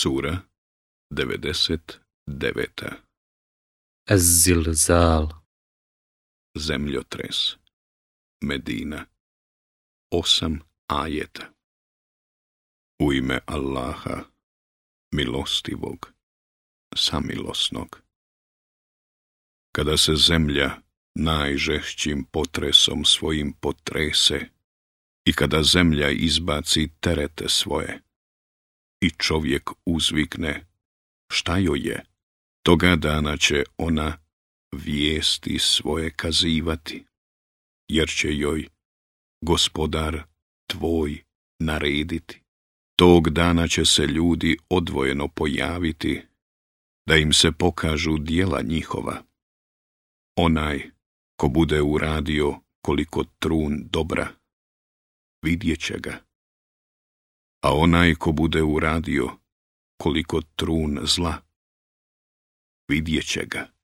Sura 99. Zilzal Zemljotres Medina Osam ajeta U ime Allaha Milostivog Samilosnog Kada se zemlja najžešćim potresom svojim potrese i kada zemlja izbaci terete svoje i čovjek uzvikne, šta joj je? Toga dana će ona vijesti svoje kazivati, jer će joj gospodar tvoj narediti. Tog dana će se ljudi odvojeno pojaviti, da im se pokažu dijela njihova. Onaj ko bude uradio koliko trun dobra, vidjet će ga a onaj ko bude uradio koliko trun zla, vidjet će ga.